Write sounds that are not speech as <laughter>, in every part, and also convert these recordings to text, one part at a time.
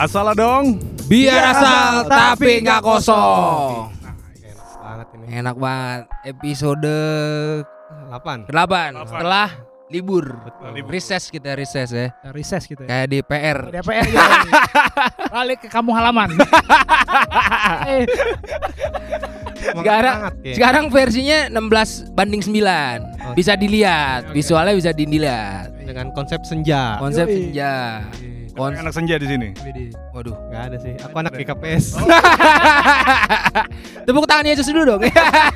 Asal dong. Biar asal tapi nggak kosong. Enak banget ini. Enak banget. Episode 8. 8 setelah libur. libur. Reses kita reses ya. Reses gitu ya. Kayak di PR. DPR ya. Balik ke kampung halaman. <laughs> eh, Sekarang ya. sekarang versinya 16 banding 9. Oke. Bisa dilihat, visualnya bisa dilihat. dengan konsep senja. Konsep senja. Kons Anak senja di sini. Waduh. Enggak ada sih. Aku anak GKPS. <laughs> Tepuk tangan Yesus dulu dong.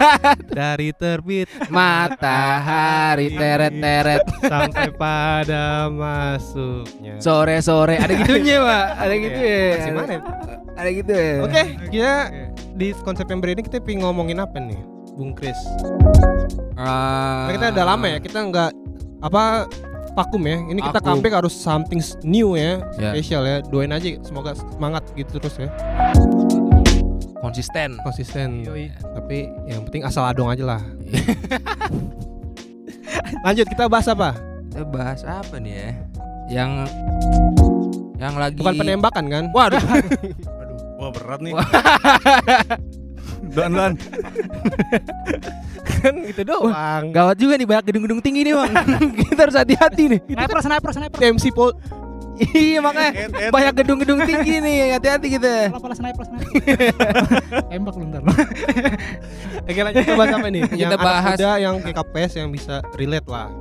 <laughs> Dari terbit Matahari teret-teret sampai pada masuknya. sore-sore ada gitunya, Pak. Ada gitu ya. Masih mana? Ada gitu ya. Oke, kita di konsep yang ini kita pengen ngomongin apa nih, Bung Kris? Ah. Karena kita udah lama ya, kita nggak apa vakum ya. Ini kita Vakum. comeback harus something new ya, Ya. spesial ya. Doain aja semoga semangat gitu terus ya, konsisten. konsisten. Yoi. Tapi yang penting asal adong aja lah. Lanjut kita bahas apa? Kita bahas apa nih ya? Yang yang lagi Bukan penembakan kan? Waduh. <laughs> Wah berat nih. <laughs> Dan dan. <laughs> kan gitu doang. Gawat juga nih banyak gedung-gedung tinggi nih, Bang. <laughs> Kita harus hati-hati nih. sniper, sniper, sniper. MC Pol Iya, makanya banyak gedung-gedung tinggi nih. Hati-hati kita. Pala pala sniper, sniper. <laughs> Tembak lu ntar. Oke lanjut kita bahas apa nih? Kita yang anak bahas- muda yang GKPS yang bisa relate lah.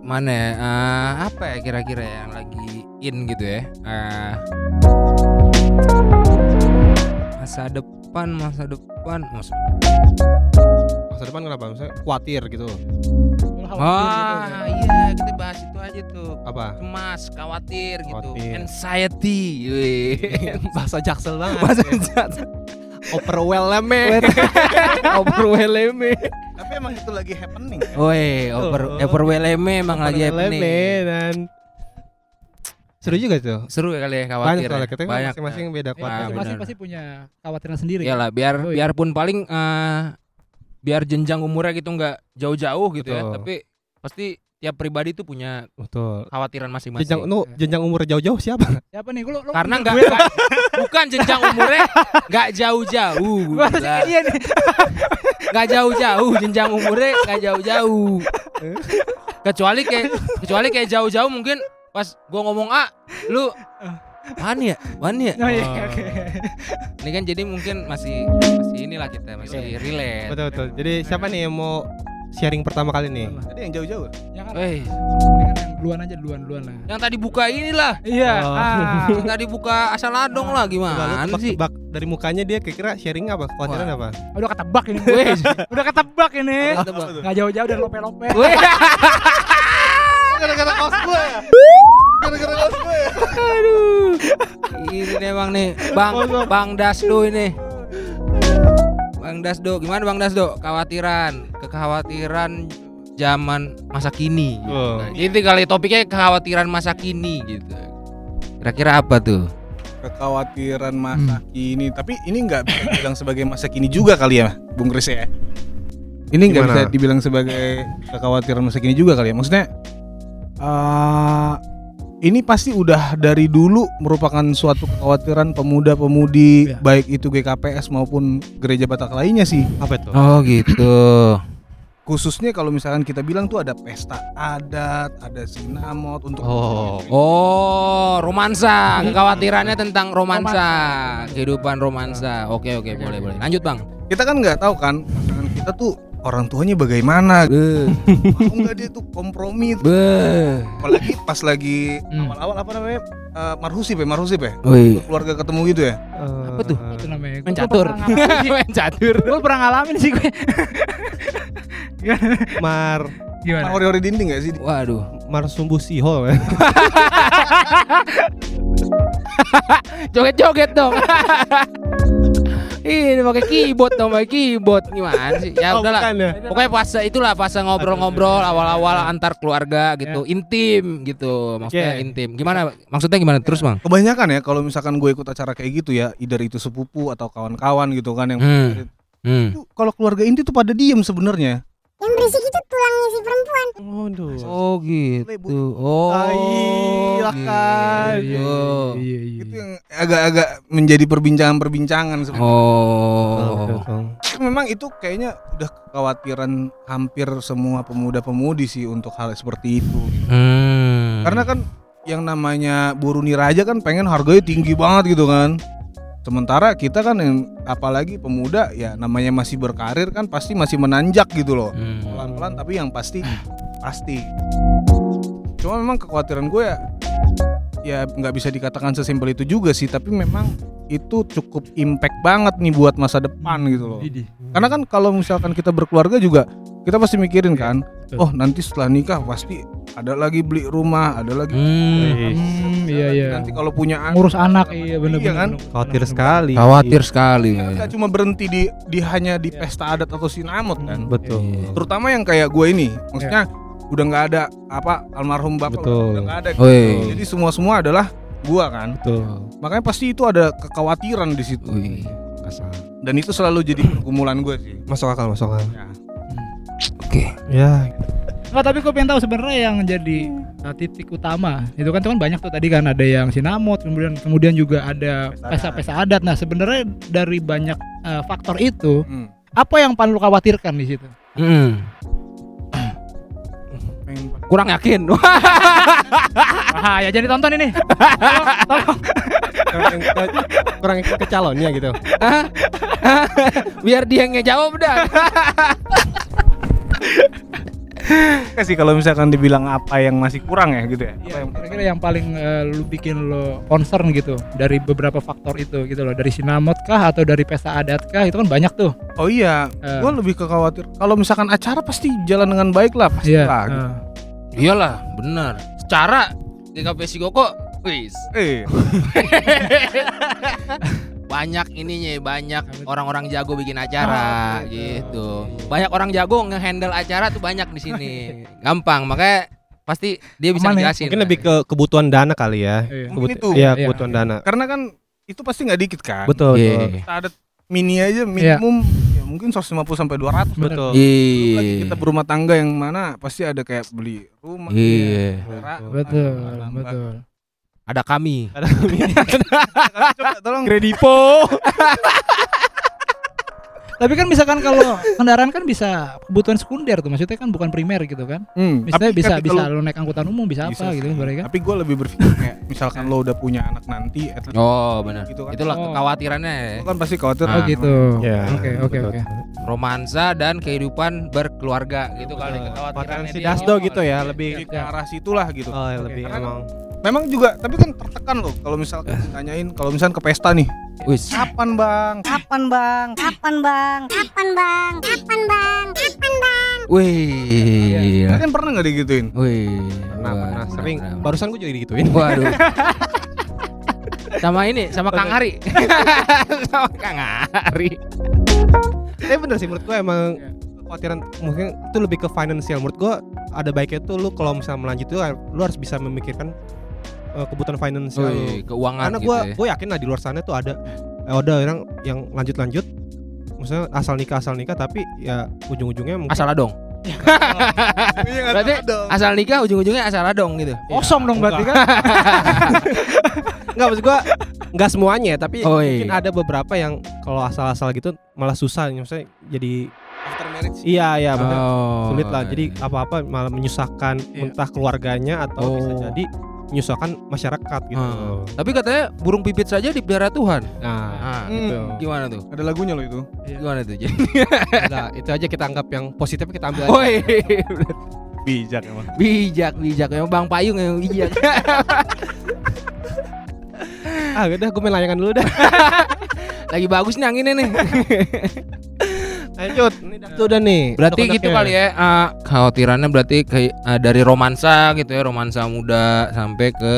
Mana ya? Eh, apa ya kira-kira yang lagi in gitu ya? Eh, masa depan, masa depan, masa Masa depan kenapa? Misalnya khawatir gitu. Ah, iya, kita bahas itu aja tuh. Apa? Cemas, khawatir, gitu. Khawatir. Anxiety. wih. <laughs> Bahasa jaksel banget. Bahasa ya. jat. Overwhelming. <laughs> Overwhelming. Tapi emang itu lagi happening. Woi, over Oh. overwhelming emang lagi happening. Dan seru juga tuh. Seru ya kali ya Banyak khawatir. soalnya ya. kita kan Banyak. masing-masing beda Ya, Wah, kota. masing-masing benar. pasti punya khawatiran sendiri. Iyalah, biar Yoi. biarpun paling eh, biar jenjang umurnya gitu nggak jauh-jauh gitu ya. Betul. Tapi pasti tiap pribadi tuh punya Betul. khawatiran masing-masing. Jenjang nu jenjang umur jauh-jauh siapa? Siapa nih? Lu, lu Karena lu- nggak gue nggak- <laughs> bukan jenjang umurnya nggak jauh-jauh. Gua iya nih. nggak jauh-jauh jenjang umurnya nggak jauh-jauh <laughs> kecuali kayak kecuali kayak jauh-jauh mungkin pas gua ngomong A lu <laughs> mana ya mana ya Oh, iya, Oh. oke. ini kan jadi mungkin masih masih inilah kita masih relate Betul betul. Jadi siapa nih yang mau sharing pertama kali nih? Tadi yang jauh-jauh. Ya kan, eh ini kan yang duluan aja duluan duluan lah. yang tadi buka inilah Iya. Oh. Ah. yang tadi buka asal adong lah gimana sih tebak dari mukanya dia kira-kira sharing apa? Khawatiran apa? Udah ketebak ini gue. <laughs> Udah ketebak ini. Udah ketebak. Nggak jauh-jauh dari lope-lope. <laughs> Gara-gara kaos gue ya. Gara-gara kaos gue ya. aduh ini memang nih bang bang Dasdo ini bang Dasdo gimana bang Dasdo khawatiran kekhawatiran zaman masa kini gitu. Oh. Nah, itu kali topiknya kekhawatiran masa kini gitu kira-kira apa tuh Kekhawatiran masa kini. Tapi ini nggak bisa dibilang sebagai masa kini juga kali ya, Bung Kris ya. Ini nggak bisa dibilang sebagai kekhawatiran masa kini juga kali ya. Maksudnya eh ini pasti udah dari dulu merupakan suatu kekhawatiran pemuda-pemudi Iya. baik itu GKPS maupun gereja Batak lainnya sih. Apa itu? oh gitu Khususnya kalau misalkan kita bilang tuh ada pesta adat, ada sinamot untuk Oh. oh romansa kekhawatirannya tentang romansa kehidupan romansa oke oke boleh boleh lanjut bang kita kan nggak tahu kan kita tuh orang tuanya bagaimana Beuh, mau nggak dia tuh kompromi beuh. apalagi pas lagi Hmm. awal-awal apa namanya eh, marhusip ya marhusip ya Wih, keluarga ketemu gitu ya Apa tuh? Itu namanya. main Gue catur <laughs> main catur Gue pernah ngalamin sih gue. <laughs> Mar Gimana? ori-ori dinding gak sih waduh Mar sumbu sihol ya. <laughs> joget-joget dong ini pakai keyboard dong pakai keyboard. Gimana sih? Ya Oh, udahlah. bukan ya? pokoknya pas itulah pas ngobrol-ngobrol awal-awal antar keluarga gitu. Intim gitu maksudnya Oke. intim. Gimana maksudnya gimana? Terus bang? Kebanyakan ya kalau misalkan gue ikut acara kayak gitu ya either itu sepupu atau kawan-kawan gitu kan yang Hmm. Hmm. Kalau keluarga inti tuh pada diem sebenarnya Yang berisik itu tulangnya si perempuan. Waduh. Oh gitu. Oh. Ah, iya kan. gitu. Iya, iya. Itu yang agak-agak menjadi perbincangan-perbincangan sebenarnya. Oh. Memang itu kayaknya udah kekhawatiran hampir semua pemuda-pemudi sih untuk hal seperti itu. gitu. Hmm. Karena kan yang namanya buruh niraja kan pengen harganya tinggi banget gitu kan. Sementara kita kan yang apalagi pemuda ya namanya masih berkarir kan pasti masih menanjak gitu loh. Hmm. Pelan-pelan tapi yang pasti pasti. Cuma memang kekhawatiran gue ya ya nggak bisa dikatakan sesimpel itu juga sih, tapi memang itu cukup impact banget nih buat masa depan gitu loh. Karena kan kalau misalkan kita berkeluarga juga kita pasti mikirin kan. Oh nanti setelah nikah pasti ada lagi beli rumah, ada lagi Hmm. Hmm, iya iya. nanti kalau punya anak Ngurus anak iya bener Iya kan? Khawatir sekali. Khawatir sekali. ya. nggak cuma berhenti di di hanya di pesta adat atau sinamot kan. Betul. Iya. Terutama yang kayak gue ini, maksudnya udah nggak ada apa almarhum bapak Betul. udah nggak ada. Woi. Jadi semua semua adalah gua kan. Betul. Makanya pasti itu ada kekhawatiran di situ. Wih. Dan itu selalu jadi pergumulan gue sih. Masuk akal, masuk akal. Ya. Oke. Ya, Nggak, tapi gue pengen tahu sebenarnya yang jadi uh, titik utama itu kan tuh kan banyak tuh tadi kan ada yang sinamot kemudian kemudian juga ada Pesta pesta-pesta adat. Nah sebenarnya dari banyak uh, faktor itu Hmm. apa yang paling lu khawatirkan di situ? Hmm. Kurang yakin. <laughs> Ya jadi tonton ini. Tolong, tolong. kurang, kurang ke calonnya gitu. Biar dia yang ngejawab dah. <laughs> Oke sih kalau misalkan dibilang apa yang masih kurang ya gitu ya. Apa Iya, yang kira-kira yang paling uh, lu bikin lo concern gitu dari beberapa faktor itu gitu loh dari sinamot kah atau dari pesta adat kah itu kan banyak tuh. Oh iya, Eh. gue lebih ke khawatir kalau misalkan acara pasti jalan dengan baik lah pasti Iya. lah. gitu. uh. Iyalah, benar. Secara GKP Sigoko, wis Eh, <laughs> banyak ininya, banyak orang-orang jago bikin acara Oh, gitu. Banyak orang jago ngehandle acara tuh banyak di sini. <laughs> Gampang, makanya pasti dia bisa Aman ya? ngejelasin. Mungkin lebih ke kebutuhan dana kali ya. Iya. Kebut- itu. Iya, Iya. kebutuhan dana. karena kan itu pasti nggak dikit kan. Betul, Iya. betul. Kita ada mini aja minimum ya mungkin 150 sampai 200 Betul. Iya. kita berumah tangga yang mana pasti ada kayak beli rumah. Iya. Betul, betul. Ada kami. <laughs> Coba tolong Kredipo. <laughs> Tapi kan misalkan kalau kendaraan kan bisa kebutuhan sekunder tuh, maksudnya kan bukan primer gitu kan. Hmm, Misalnya tapi bisa ketika bisa lo- naik angkutan umum bisa, bisa apa gitu kan. Tapi gue lebih berpikir kayak misalkan lo udah punya anak nanti, at Oh, benar. gitu kan. Itulah Oh. kekhawatirannya ya. Lo kan pasti khawatir. Oh Ah, gitu. Ya. Oke, oke, oke. romansa dan kehidupan berkeluarga gitu kali kekhawatirannya si dia. Dasdo gitu ya, lebih ke arah situlah gitu. Oh, ya, lebih Karena emang Memang juga, tapi kan tertekan loh kalau misalkan ditanyain kalau misalkan ke pesta nih, Wis. kapan bang? Kapan bang? Kapan bang? Kapan bang? Kapan bang? Kapan bang? Wih. Kalian pernah nggak digituin? Wih. pernah, pernah sering. pernah. Barusan gue juga digituin. Waduh. <laughs> sama ini, sama Kang Ari. <laughs> sama Kang Ari. Tapi bener sih menurut gue emang kekhawatiran mungkin itu lebih ke financial menurut gue ada baiknya tuh lu kalau misalnya melanjut tuh lu harus bisa memikirkan uh, kebutuhan financial lu. Wih, keuangan karena gitu gue ya. gue yakin lah di luar sana tuh ada eh, ada orang yang lanjut lanjut misalnya asal nikah asal nikah tapi ya ujung-ujungnya mungkin Asal adong. <laughs> Iya Berarti asal nikah ujung-ujungnya asal adong gitu. Kosong dong berarti kan. <laughs> nggak maksud gue nggak semuanya tapi Oh, mungkin iya. ada beberapa yang kalau asal-asal gitu malah susah misalnya jadi after marriage. iya iya maksudnya Oh, sulit lah jadi iya. apa-apa malah menyusahkan Iya. entah keluarganya atau bisa Oh. jadi menyusahkan masyarakat gitu Hmm. Tapi katanya burung pipit saja dipelihara Tuhan. nah Nah, Hmm. gitu gimana tuh? Ada lagunya loh itu. Gimana tuh? Jadi, <laughs> Udah, itu aja kita anggap yang positif kita ambil aja. Woi, Bijak emang. bijak bijak emang Bang Payung yang bijak. ah udah gue main layangan dulu dah <laughs> Lagi bagus nih anginnya nih. <laughs> lanjut ini dah- udah nih Berarti gitu kali ya. eh, khawatirannya berarti kayak eh, dari romansa gitu ya, romansa muda sampai ke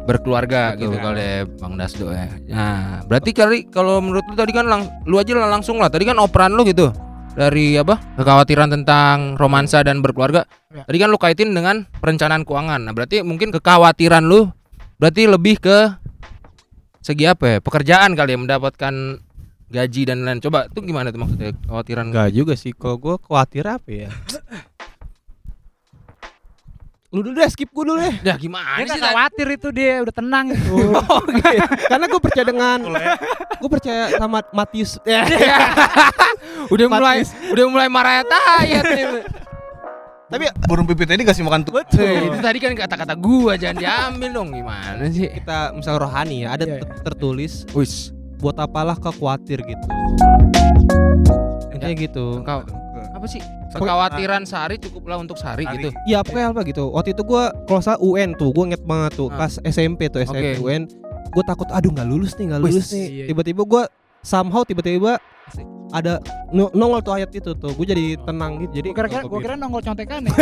berkeluarga Betul. gitu kali ya Bang Dasdo ya. Nah, berarti kali kalau menurut lu tadi kan lang, lu aja lah langsung lah. Tadi kan operan lu gitu. Dari apa? Kekhawatiran tentang romansa dan berkeluarga. Ya. Tadi kan lu kaitin dengan perencanaan keuangan. Nah, berarti mungkin kekhawatiran lu berarti lebih ke segi apa ya? Pekerjaan kali ya mendapatkan gaji dan lain. Coba tuh gimana tuh maksudnya kekhawatiran? Enggak juga sih. Kalau gue khawatir apa ya? Lu dulu deh, skip gue dulu deh. Ya gimana Dia sih? khawatir itu dia udah tenang itu. <laughs> Oke. Karena gue percaya dengan gue percaya sama Matius. <laughs> Ya. udah mulai udah mulai marah tayat nih. Tapi Burung pipit ini kasih makan tuh. Eh, itu tadi kan kata-kata gua jangan diambil dong gimana sih? kita misal rohani ya, ada Iya, ter- tertulis Wis, buat apalah kau khawatir gitu. Intinya gitu. kau apa sih? Kekhawatiran sehari cukuplah untuk sehari Sehari. gitu. Ya pokoknya apa gitu. Waktu itu gua kalau salah UN tuh, gua inget banget tuh Ah. pas SMP tuh SMP Oke. UN. Gue takut aduh nggak lulus nih, nggak Wis, lulus nih. iya, iya. Tiba-tiba gua somehow tiba-tiba Asik. ada no- nongol tuh ayat itu tuh. Gue jadi tenang gitu. Jadi Gua kira-kira gua kira nongol contekan <laughs> ya.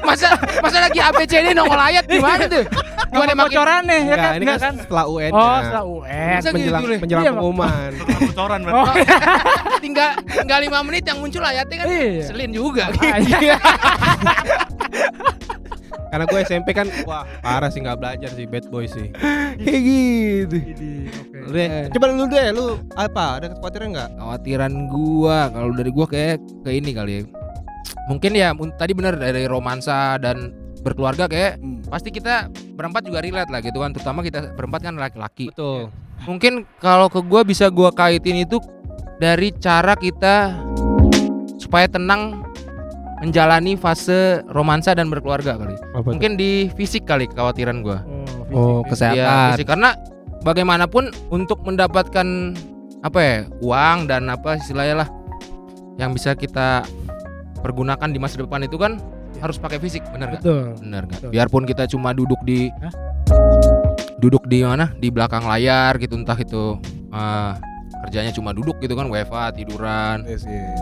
Masa masa lagi ABCD nongol ayat gimana tuh? Gimana Nongol makin bocoran nih ya kan? ini Enggak kan setelah UN. Oh, ya. setelah UN. Menjelang gitu, menjelang Iya, pengumuman. Bocoran Oh, tinggal tinggal 5 menit yang muncul ayatnya kan Iya. selin juga. Ah, iya. <laughs> Karena gue SMP kan wah parah sih nggak belajar sih bad boy sih. Kayak gitu. Deh, Eh. coba lu deh, lu apa? Ada kekhawatiran nggak? Khawatiran gua kalau dari gua kayak ke ini kali ya. Mungkin ya tadi bener dari romansa dan berkeluarga kayak Hmm. pasti kita berempat juga relate lah gitu kan terutama kita berempat kan laki-laki Betul. mungkin kalau ke gua bisa gua kaitin itu dari cara kita supaya tenang menjalani fase romansa dan berkeluarga kali Apa mungkin di fisik kali kekhawatiran gua Oh, fisik, kesehatan. Iya, fisik. karena bagaimanapun untuk mendapatkan apa ya uang dan apa istilahnya lah yang bisa kita pergunakan di masa depan itu kan harus pakai fisik bener gak? Betul. Bener gak? Betul. Biarpun kita cuma duduk di Hah? duduk di mana di belakang layar gitu entah itu eh, kerjanya cuma duduk gitu kan WFA tiduran Yes, yes.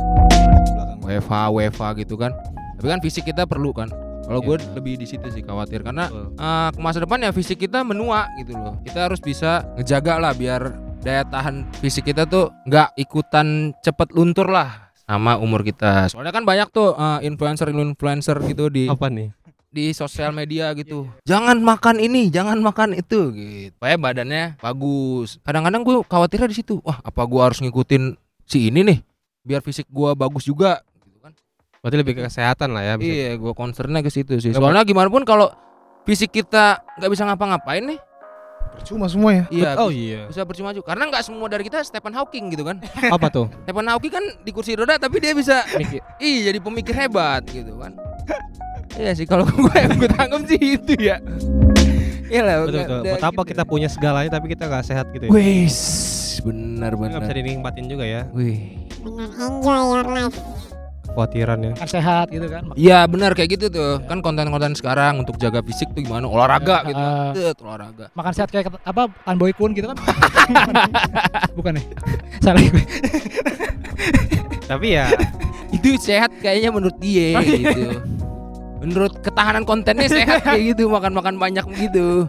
WFA WFA gitu kan tapi kan fisik kita perlu kan kalau gue Iya. lebih di situ sih khawatir karena eh, ke masa depan ya fisik kita menua gitu loh kita harus bisa ngejaga lah biar daya tahan fisik kita tuh nggak ikutan cepet luntur lah sama umur kita soalnya kan banyak tuh eh, influencer influencer gitu di Apa nih? di sosial media gitu. Jangan makan ini, jangan makan itu gitu. Supaya badannya bagus. Kadang-kadang gue khawatirnya di situ. Wah, apa gue harus ngikutin si ini nih biar fisik gue bagus juga gitu kan. Berarti lebih ke kesehatan lah ya. bisa- Iya, gue concernnya ke situ sih. Soalnya gimana pun kalau fisik kita nggak bisa ngapa-ngapain nih, Percuma semua ya. iya Oh bisa, iya. bisa percuma juga. Karena nggak semua dari kita Stephen Hawking gitu kan. <laughs> Apa tuh? Stephen Hawking kan di kursi roda tapi dia bisa Mikir. Iya jadi pemikir hebat gitu kan Iya sih kalau <laughs> gue yang gue tangkap sih itu ya Iya lah Betul betul. Buat apa kita punya segalanya tapi kita nggak sehat gitu ya? Wih benar Nggak bisa benar dinikmatin juga ya Wih Dengan enjoy your life. Kekhawatiran ya. Makan sehat gitu kan. Iya benar kayak gitu tuh Kan konten-konten sekarang untuk jaga fisik tuh gimana Olahraga gitu Ah. Set, olahraga Makan sehat kayak apa Tan Boy Kun gitu kan. <laughs> Bukan nih. Salah gue. Tapi ya Itu sehat kayaknya menurut dia <laughs> gitu Menurut ketahanan kontennya sehat kayak gitu Makan-makan banyak gitu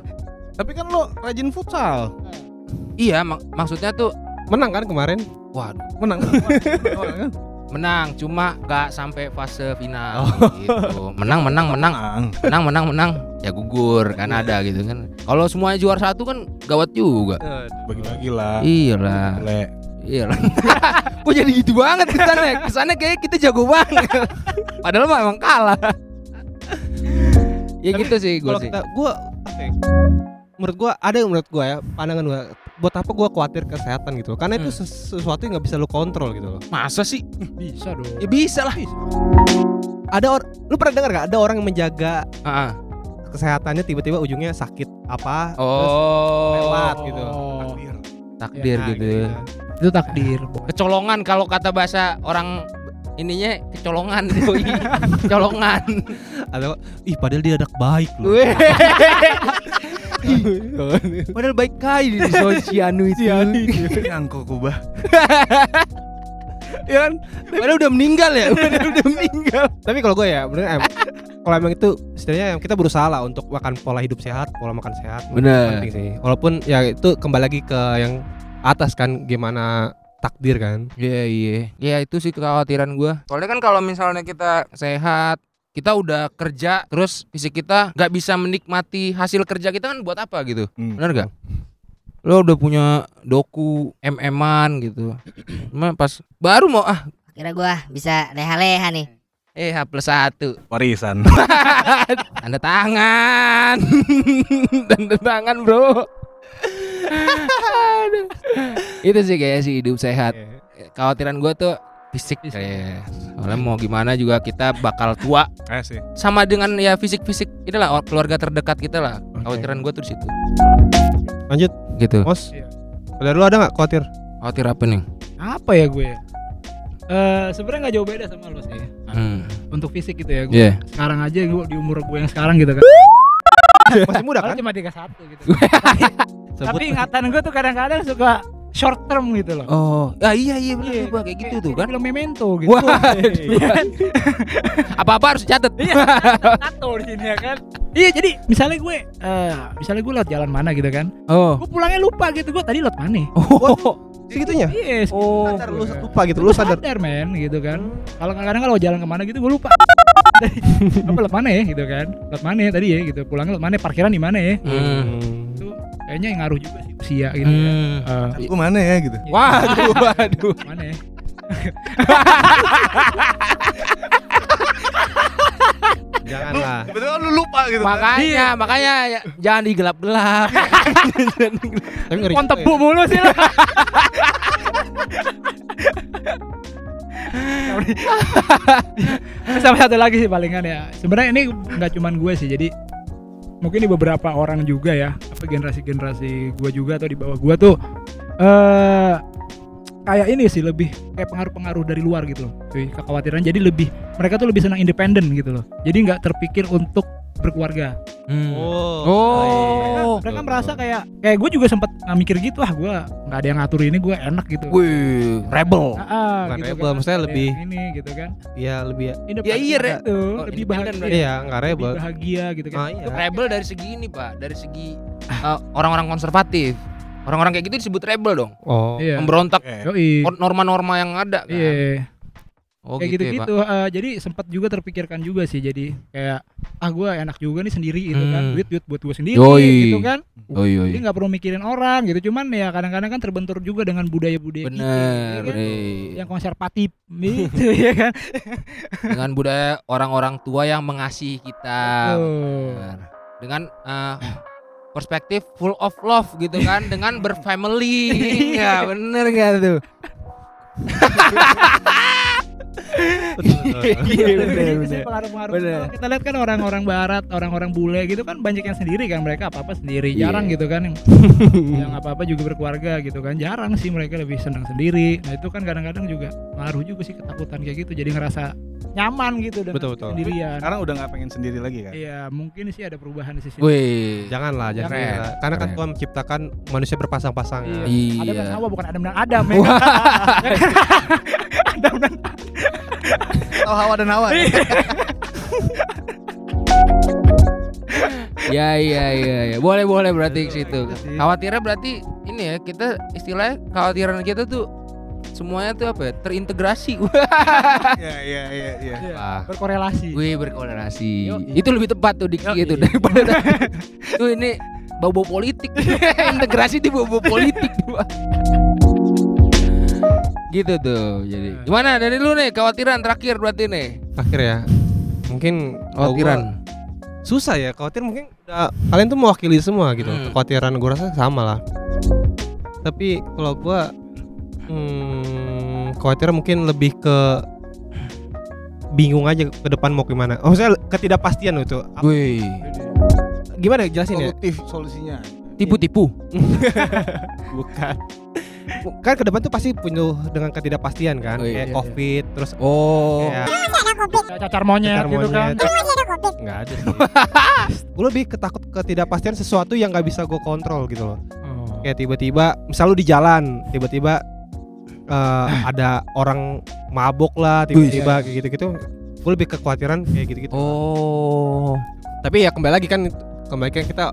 Tapi kan lo rajin futsal. Iya mak- maksudnya tuh menang kan kemarin? Waduh Menang. <laughs> Menang. cuma nggak sampai fase final. Oh. gitu. Menang menang menang. Menang. Menang menang ya gugur kan ada gitu kan. Kalau semuanya juara satu kan gawat juga. Bagi-bagi lah. iyalah Le. iyalah kok jadi gitu banget kesannya? Kesannya kayak kita jago banget. Padahal mah emang kalah. Ya Tapi gitu sih gue sih. apa ya? Menurut gua ada yang menurut gua ya pandangan gua buat apa gua khawatir kesehatan gitu karena itu Hmm. ses- sesuatu yang nggak bisa lu kontrol gitu loh masa sih Bisa dong. ya bisa lah ada or lu pernah dengar gak ada orang yang menjaga Ah, ah. kesehatannya tiba-tiba ujungnya sakit apa oh lewat gitu. Oh, takdir Nah, gitu itu takdir. kecolongan kalau kata bahasa orang ininya kecolongan <laughs> doi. colongan atau ih padahal dia anak baik loh. <laughs> Padahal baik kali di <laughs> sosianu itu. Yang kok kubah. ya kan? Padahal udah meninggal ya? Padahal udah meninggal. Tapi kalau gue ya bener em, kalau emang itu yang kita berusaha lah untuk makan pola hidup sehat pola makan sehat. Bener. penting sih. Walaupun ya itu kembali lagi ke yang atas kan gimana takdir kan Iya iya. Ya itu sih kekhawatiran gua. Soalnya kan kalau misalnya kita sehat, kita udah kerja, terus fisik kita nggak bisa menikmati hasil kerja kita kan buat apa gitu? Hmm. Benar gak? lo udah punya doku MM-an gitu. <clears throat> Cuma pas baru mau ah Kira gua bisa leha-leha nih. eh H plus satu Warisan. <laughs> tanda tangan <laughs> tanda tangan bro. Itu sih kayak sih hidup sehat kekhawatiran gue tuh fisik kayak soalnya mau gimana juga kita bakal tua Eh sih. sama dengan ya fisik fisik inilah keluarga terdekat kita lah kekhawatiran gue tuh di situ Lanjut, gitu Mos. Iya. Dari lu ada nggak khawatir? khawatir apa nih Apa ya gue? Eh sebenarnya nggak jauh beda sama lo sih. hmm. Untuk fisik gitu ya. Gue Iya. sekarang aja gue di umur gue yang sekarang gitu kan. <laughs> Masih muda kan? Cuma 31 gitu. <laughs> Tapi ingatan gue tuh kadang-kadang suka short term gitu loh. oh ya iya iya benar Iya. juga kayak gitu tuh kan Film memento gitu. Wah, Iya kan? <laughs> apa apa harus catat Iya, tato di sini ya kan. Iya, jadi misalnya gue eh misalnya gue lewat jalan mana gitu kan. oh Gue pulangnya lupa gitu. Gue tadi lewat mana? oh <laughs> Segitunya. Iya, oh Sadar lu lupa gitu, lu sadar. sadar men gitu kan. Kalau kadang-kadang kalau jalan ke mana gitu gue lupa. <laughs> apa lewat mana ya gitu kan? Lewat mana ya tadi ya gitu. Pulangnya lewat mana? Parkiran di mana ya? Hmm. Kayaknya yang ngaruh juga sih usia gitu. ya. Hmm. Eh, Gue mana ya gitu. Waduh, <laughs> waduh. mana ya? Janganlah. Betul lu lupa gitu. Makanya, makanya ya, jangan digelap-gelap. <laughs> Tapi ngeri. Pohon juga tebu mulu sih lo. <laughs> Sama satu lagi sih palingan ya. Sebenarnya ini nggak cuman gue sih. Jadi mungkin di beberapa orang juga ya, apa generasi-generasi gue juga atau di bawah gue tuh eh kayak ini sih lebih kayak pengaruh-pengaruh dari luar gitu loh. Kekhawatiran jadi lebih mereka tuh lebih senang independen gitu loh. Jadi nggak terpikir untuk berkeluarga. Hmm. Oh. Oh. mereka merasa kayak kayak gue juga sempat mikir gitu ah gue nggak ada yang ngatur ini gue enak gitu Wih, rebel. Ah, ah, Bukan gitu rebel, kan. maksudnya lebih- ini gitu kan Iya, lebih Independen Ya iya, Re. gitu, Oh, lebih bahagia. Iya, nggak lebih rebel. bahagia gitu kan Ah, iya. Rebel dari segi ini, Pak, dari segi uh, orang-orang konservatif. Orang-orang kayak gitu disebut rebel dong. Oh. iya Memberontak Eh, norma-norma yang ada kan. iya Oh, kayak gitu, gitu-gitu ya, eh, jadi sempat juga terpikirkan juga sih jadi kayak ah gue enak juga nih sendiri gitu kan Hmm. duit duit buat gue sendiri Yoi. gitu kan Oh iya. jadi nggak perlu mikirin orang gitu cuman ya kadang-kadang kan terbentur juga dengan budaya-budaya kita, Bener, ya kan? Bre. yang konservatif <laughs> gitu ya kan Dengan budaya orang-orang tua yang mengasihi kita. Bener. Dengan uh, perspektif full of love gitu kan dengan berfamily. <laughs> ya bener gak tuh? <laughs> Iya, pengaruh-pengaruh. Kita lihat kan orang-orang barat, orang-orang bule gitu kan banyak yang sendiri kan mereka apa-apa sendiri. Iya. Jarang gitu kan yang, <laughs> yang apa-apa juga berkeluarga gitu kan. Jarang sih mereka lebih senang sendiri. Nah, itu kan kadang-kadang juga ngaruh juga sih ketakutan kayak gitu. Jadi ngerasa nyaman gitu dengan Betul, betul. sendirian. Sekarang udah nggak pengen sendiri lagi kan? Iya, mungkin sih ada perubahan di sisi Wih. Janganlah, jangan. Keren. Jangan. Karena kan Keren. Tuhan menciptakan manusia berpasang-pasang. Iya. Iya. Adam dan Hawa bukan Adam dan Adam ya. <laughs> Adam dan Oh hawa dan hawa. Ya iya iya iya. Boleh boleh berarti ke situ. Khawatirnya berarti ini ya kita istilahnya kekhawatiran kita tuh semuanya tuh apa ya? Terintegrasi. <laughs> Iya iya iya iya. Iya, Ah. berkorelasi. Wih berkorelasi. Yoi. Itu lebih tepat tuh diksi Yoi. itu daripada <laughs> tuh ini bau-bau politik. <laughs> Integrasi di bau-bau politik. Gitu tuh. Jadi gimana dari lu nih kekhawatiran terakhir berarti nih? Akhir ya. Mungkin Kekhawatiran. susah ya khawatir mungkin udah, kalian tuh mewakili semua gitu Hmm. kekhawatiran gue rasa sama lah tapi kalau gua hmm, khawatir mungkin lebih ke bingung aja ke depan mau gimana oh maksudnya ketidakpastian itu Wih. gimana jelasin ya Solutif solusinya. Tipu-tipu. <laughs> bukan kan ke depan tuh pasti penuh dengan ketidakpastian kan Oh, iya, kayak iya, covid terus Oh. kayak Cacar monyet cacar gitu kan. monyet. nggak ada sih <laughs> gue lebih ketakut ketidakpastian sesuatu yang nggak bisa gue kontrol gitu loh Oh. kayak tiba-tiba misal lu di jalan tiba-tiba eh, ada orang mabok lah tiba-tiba kayak gitu-gitu gue lebih kekhawatiran kayak gitu-gitu Oh. tapi ya kembali lagi kan kembali kan kita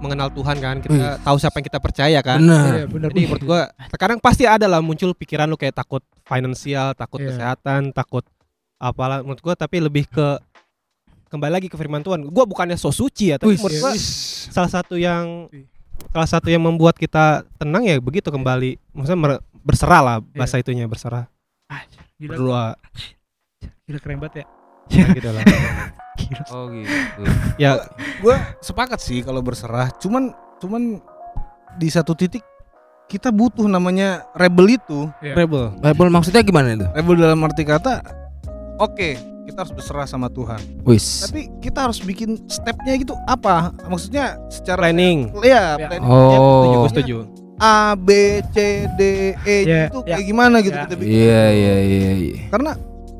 mengenal Tuhan kan kita tahu siapa yang kita percaya kan Benar. Iya, bener. jadi menurut gua sekarang pasti ada lah muncul pikiran lu kayak takut finansial takut Iya. kesehatan takut apalah menurut gua tapi lebih ke kembali lagi ke firman Tuhan gua bukannya so suci ya tapi Wih, menurut gua wih. salah satu yang salah satu yang membuat kita tenang ya begitu kembali maksudnya berserah lah bahasa Iya. itunya berserah Gila, berdoa gila keren banget ya. Gitu lah <laughs> Oh gitu. ya gue sepakat sih kalau berserah cuman cuman di satu titik kita butuh namanya rebel itu Iya. rebel Bible maksudnya gimana itu? rebel dalam arti kata oke kita harus berserah sama Tuhan Wis. tapi kita harus bikin stepnya gitu apa maksudnya secara planning ya Ya. planning Oh. gue setuju A B C D E Ya, itu ya. kayak gimana gitu Ya. kita bikin Iya iya iya iya. karena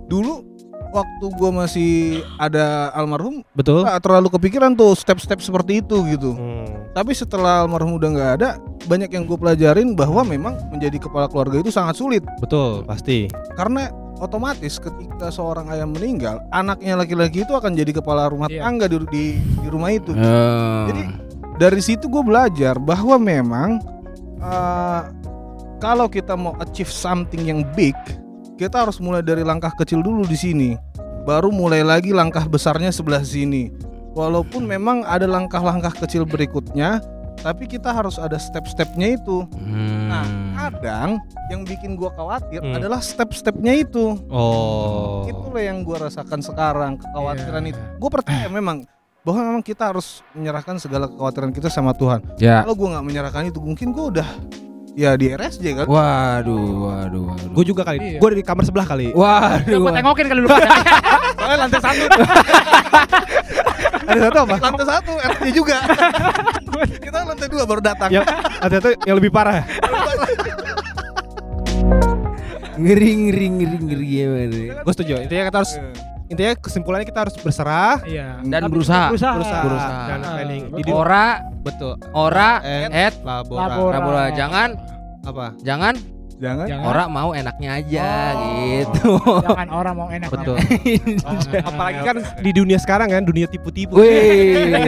dulu waktu gua masih ada almarhum betul nggak terlalu kepikiran tuh step-step seperti itu gitu Hmm. tapi setelah almarhum udah nggak ada banyak yang gue pelajarin bahwa memang menjadi kepala keluarga itu sangat sulit betul pasti karena otomatis ketika seorang ayah meninggal anaknya laki-laki itu akan jadi kepala rumah Iya. tangga di, di, di rumah itu Oh. Jadi dari situ gue belajar bahwa memang uh, kalau kita mau achieve something yang big, kita harus mulai dari langkah kecil dulu di sini, baru mulai lagi langkah besarnya sebelah sini. Walaupun memang ada langkah-langkah kecil berikutnya, tapi kita harus ada step-stepnya itu. Hmm. Nah, kadang yang bikin gua khawatir Hmm. adalah step-stepnya itu. oh Itulah yang gua rasakan sekarang, kekhawatiran Iya. itu. Gue percaya memang bahwa memang kita harus menyerahkan segala kekhawatiran kita sama Tuhan. ya. Kalau gue nggak menyerahkan itu, mungkin gue udah ya di RSJ kan. Waduh, waduh, waduh. gue juga kali Iya. gue di kamar sebelah kali Waduh. Gue tengokin kali lu. <laughs> Soalnya lantai satu, ada satu apa lantai satu RSJ juga. <laughs> kita lantai dua baru datang. yang ada satu yang lebih parah Ngeri ngeri ngeri ngeri gimana? gue setuju intinya kita harus intinya kesimpulannya kita harus berserah Iya. Dan Tapi berusaha. Berusaha. berusaha, Berusaha. dan Ah, planning betul. Di- Ora, betul ora, et, labora Labora. labora. Jangan, apa jangan, Jangan. Jangan. ora mau enaknya aja Oh. gitu. Jangan orang mau enak. betul Oh, <laughs> apalagi kan di dunia sekarang kan dunia tipu-tipu. Wih.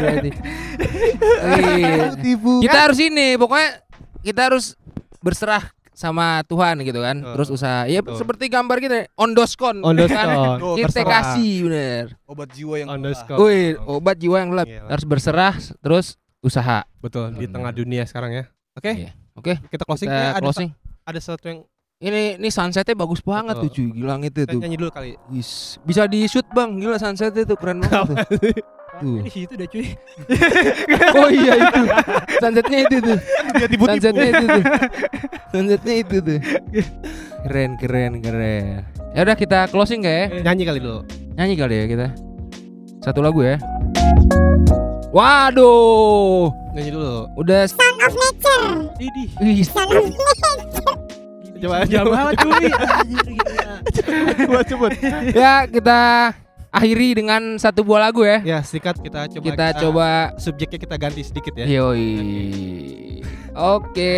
<laughs> Tipu. Kita harus ini, pokoknya kita harus berserah sama Tuhan gitu kan. Terus usaha. Ya Betul. seperti gambar kita, ondoskon. on the kan? Kita kasih bener. Obat jiwa yang Wih, obat jiwa yang gelap. Gila. Harus berserah terus usaha. betul di tengah dunia sekarang ya oke Iya. Oke, kita closing kita Ya, ada closing. ada sesuatu yang Ini ini sunsetnya bagus banget Betul. tuh cuy, gila itu kita tuh. nyanyi dulu kali Wis, bisa di shoot bang, gila sunsetnya tuh keren banget tuh. Tuh. Di situ deh cuy. <laughs> Oh iya itu, sunsetnya itu tuh, dia tipu-tipu sunsetnya itu tuh, sunsetnya itu tuh. Keren keren keren. Ya udah kita closing gak ya? nyanyi kali dulu Nyanyi kali ya kita. Satu lagu ya. Waduh, nyanyi dulu udah Sound of nature. Idih. Wih, Sound of nature. Coba, Jam coba. banget cuy. <laughs> Coba coba ya kita akhiri dengan satu buah lagu ya. ya sikat kita coba Kita coba subjeknya kita ganti sedikit ya Yoi. Oke.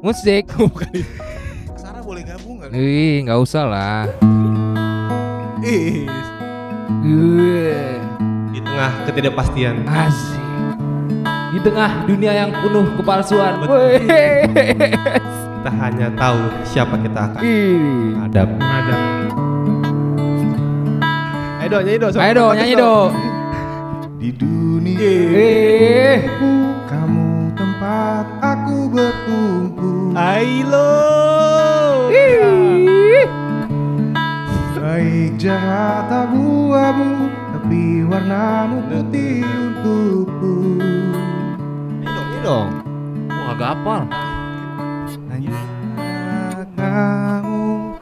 Musik. <laughs> Sarah boleh gabung nggak? Wih, nggak usah lah. Ih, di tengah ketidakpastian asik. Di tengah dunia yang penuh kepalsuan. <laughs> Kita hanya tahu siapa kita akan Ih. hadap Ada. ayo dong nyanyi dong Ayo dong, nyanyi dong. di dunia Eh. kamu tempat aku bertumpu. Ailo Baik jahat abu-abu Tapi warnamu putih untukku Ayo dong, ayo dong Wah, agak apal. Kamu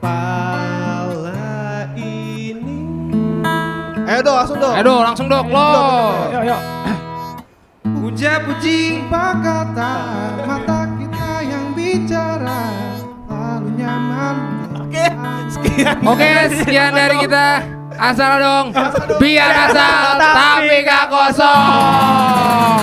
Pala ini Ayo dong, langsung dong Ayo dong, langsung dong lo. Yuk, yuk. Puja puji. kata mata kita yang bicara Lalu nyaman Oke, sekian dari kita. Asal dong. Biar asal tapi gak kosong.